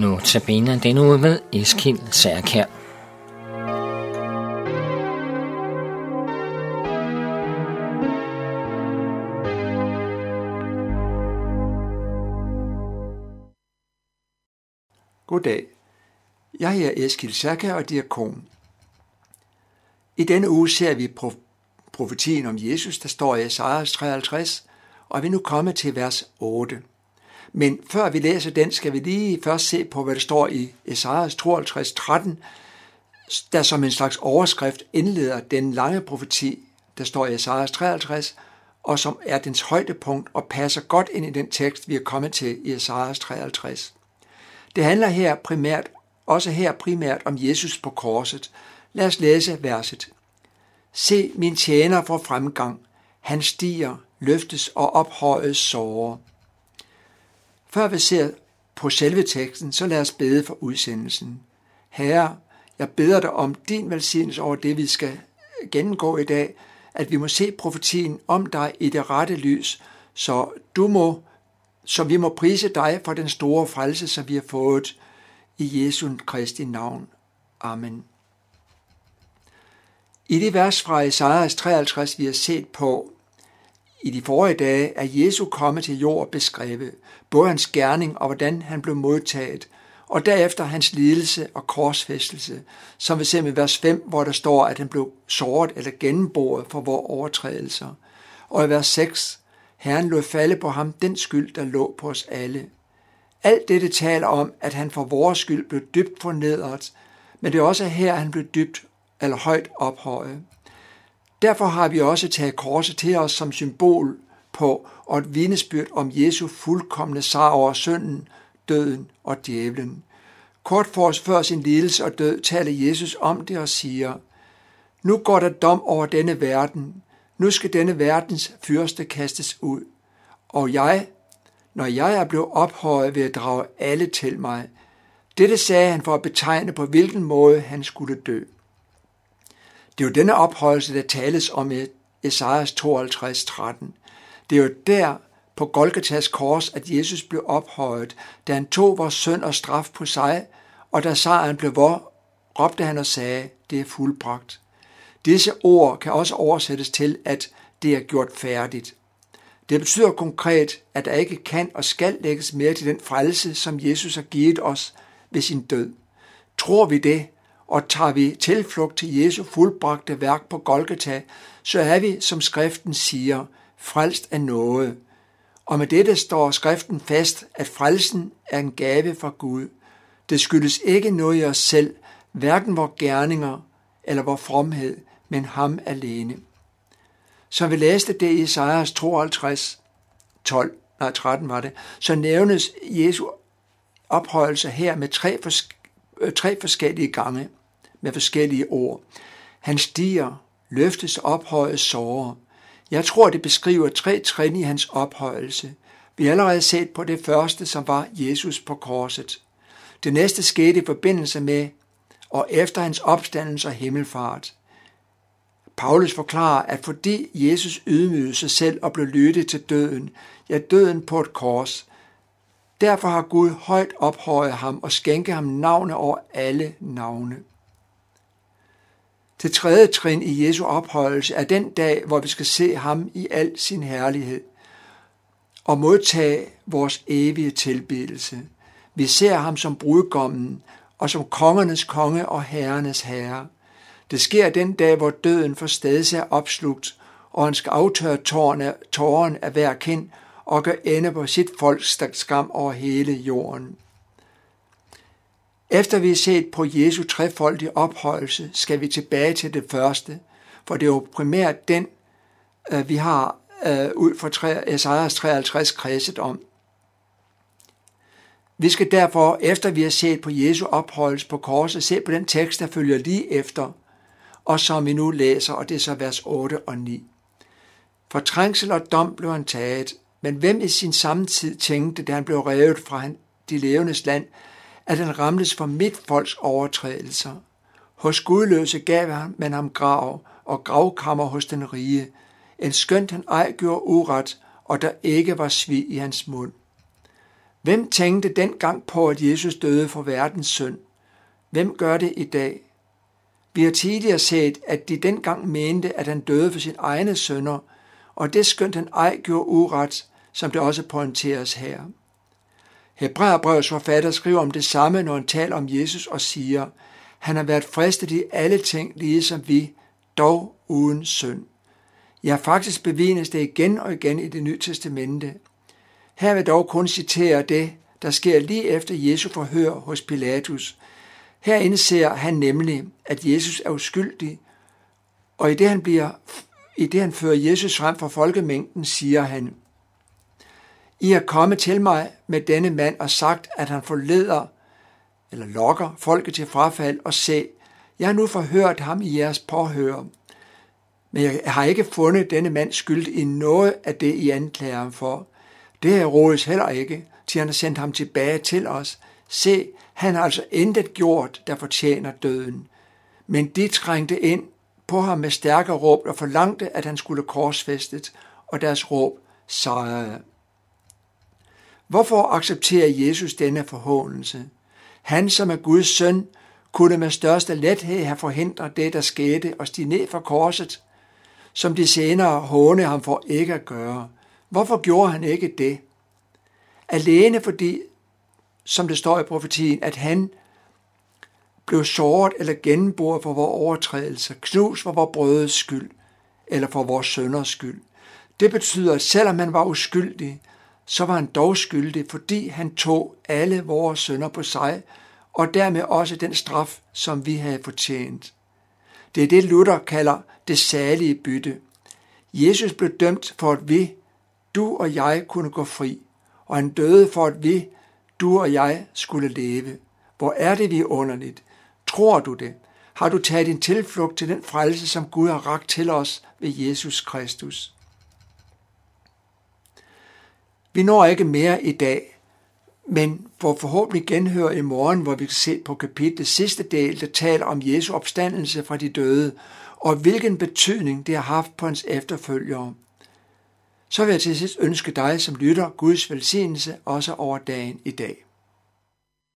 Nu tabiner den uge med Eskild Særkær. Goddag. Jeg er Eskild Særkær og diakon. I denne uge ser vi profetien om Jesus, der står i Esajas 53, og vi er nu kommet til vers 8. Men før vi læser den, skal vi lige først se på, hvad der står i Esajas 52, 13, der som en slags overskrift indleder den lange profeti, der står i Esajas 53, og som er dens højdepunkt og passer godt ind i den tekst, vi er kommet til i Esajas 53. Det handler her primært, også her primært om Jesus på korset. Lad os læse verset. Se, min tjener får fremgang. Han stiger, løftes og ophøjes sårer. Før vi ser på selve teksten, så lad os bede for udsendelsen. Herre, jeg beder dig om din velsignelse over det, vi skal gennemgå i dag, at vi må se profetien om dig i det rette lys, så du må, så vi må prise dig for den store frelse, som vi har fået i Jesu Kristi navn. Amen. I det vers fra Isaias 53, vi har set på, i de forrige dage er Jesu komme til jord beskrevet, både hans gerning og hvordan han blev modtaget, og derefter hans lidelse og korsfæstelse, som vi ser med vers 5, hvor der står, at han blev såret eller gennemboret for vores overtrædelser. Og i vers 6, Herren lod falde på ham den skyld, der lå på os alle. Alt dette taler om, at han for vores skyld blev dybt fornedret, men det er også her, han blev dybt eller højt ophøjet. Derfor har vi også taget korset til os som symbol på og et vidnesbyrd om Jesu fuldkommende sejr over synden, døden og djævlen. Kort for før sin lidelse og død taler Jesus om det og siger, Nu går der dom over denne verden. Nu skal denne verdens fyrste kastes ud. Og jeg, når jeg er blevet ophøjet, vil jeg drage alle til mig. Dette sagde han for at betegne på hvilken måde han skulle dø. Det er jo denne ophøjelse, der tales om i Esajas 52, 13. Det er jo der på Golgatas kors, at Jesus blev ophøjet, da han tog vores synd og straf på sig, og da sejren blev vor, råbte han og sagde, det er fuldbragt. Disse ord kan også oversættes til, at det er gjort færdigt. Det betyder konkret, at der ikke kan og skal lægges mere til den frelse, som Jesus har givet os ved sin død. Tror vi det, og tager vi tilflugt til Jesu fuldbragte værk på Golgata, så er vi, som skriften siger, frelst af noget. Og med dette står skriften fast, at frelsen er en gave fra Gud. Det skyldes ikke noget i os selv, hverken vores gerninger eller vores fromhed, men ham alene. Som vi læste det i Isaias 52, 12, nej 13 var det, så nævnes Jesu ophøjelse her med tre, fors- tre forskellige gange med forskellige ord. Han stiger, løftes ophøjet sårer. Jeg tror, det beskriver tre trin i hans ophøjelse. Vi har allerede set på det første, som var Jesus på korset. Det næste skete i forbindelse med og efter hans opstandelse og himmelfart. Paulus forklarer, at fordi Jesus ydmygede sig selv og blev lyttet til døden, ja døden på et kors, derfor har Gud højt ophøjet ham og skænket ham navne over alle navne. Det tredje trin i Jesu ophøjelse er den dag, hvor vi skal se ham i al sin herlighed og modtage vores evige tilbedelse. Vi ser ham som brudgommen og som kongernes konge og herrenes herre. Det sker den dag, hvor døden for stadig er opslugt, og han skal aftørre tåren af hver kind og gøre ende på sit folks skam over hele jorden. Efter vi har set på Jesu trefoldige ophøjelse, skal vi tilbage til det første, for det er jo primært den, øh, vi har øh, ud fra Esajas 53 kredset om. Vi skal derfor, efter vi har set på Jesu ophøjelse på korset, se på den tekst, der følger lige efter, og som vi nu læser, og det er så vers 8 og 9. For trængsel og dom blev han taget, men hvem i sin samtid tænkte, da han blev revet fra de levendes land, at han ramtes for mit folks overtrædelser. Hos gudløse gav man ham grav og gravkammer hos den rige, en skønt han ej gjorde uret, og der ikke var svig i hans mund. Hvem tænkte dengang på, at Jesus døde for verdens synd? Hvem gør det i dag? Vi har tidligere set, at de dengang mente, at han døde for sin egne sønder, og det skønt han ej gjorde uret, som det også pointeres her. Hebræerbrevets forfatter skriver om det samme, når han taler om Jesus og siger, han har været fristet i alle ting, ligesom vi, dog uden synd. Ja, faktisk bevines det igen og igen i det nye testamente. Her vil dog kun citere det, der sker lige efter Jesu forhør hos Pilatus. Her indser han nemlig, at Jesus er uskyldig, og i det han, bliver, i det han fører Jesus frem for folkemængden, siger han, i er kommet til mig med denne mand og sagt, at han forleder eller lokker folket til frafald og se, jeg har nu forhørt ham i jeres påhør. Men jeg har ikke fundet denne mand skyld i noget af det, I anklager ham for. Det har Herodes heller ikke, til han har sendt ham tilbage til os. Se, han har altså intet gjort, der fortjener døden. Men de trængte ind på ham med stærke råb og forlangte, at han skulle korsfæstet, og deres råb sejrede. Hvorfor accepterer Jesus denne forhåndelse? Han, som er Guds søn, kunne med største lethed have forhindret det, der skete, og stige ned fra korset, som de senere håne ham for ikke at gøre. Hvorfor gjorde han ikke det? Alene fordi, som det står i profetien, at han blev såret eller gennemboret for vores overtrædelse, knus for vores brødes skyld, eller for vores sønders skyld. Det betyder, at selvom han var uskyldig, så var han dog skyldig, fordi han tog alle vores sønder på sig, og dermed også den straf, som vi havde fortjent. Det er det, Luther kalder det salige bytte. Jesus blev dømt for, at vi, du og jeg, kunne gå fri, og han døde for, at vi, du og jeg, skulle leve. Hvor er det vi underligt? Tror du det? Har du taget din tilflugt til den frelse, som Gud har ragt til os ved Jesus Kristus? Vi når ikke mere i dag, men får forhåbentlig genhør i morgen, hvor vi kan se på kapitlet sidste del, der taler om Jesu opstandelse fra de døde, og hvilken betydning det har haft på hans efterfølgere. Så vil jeg til sidst ønske dig, som lytter, Guds velsignelse også over dagen i dag.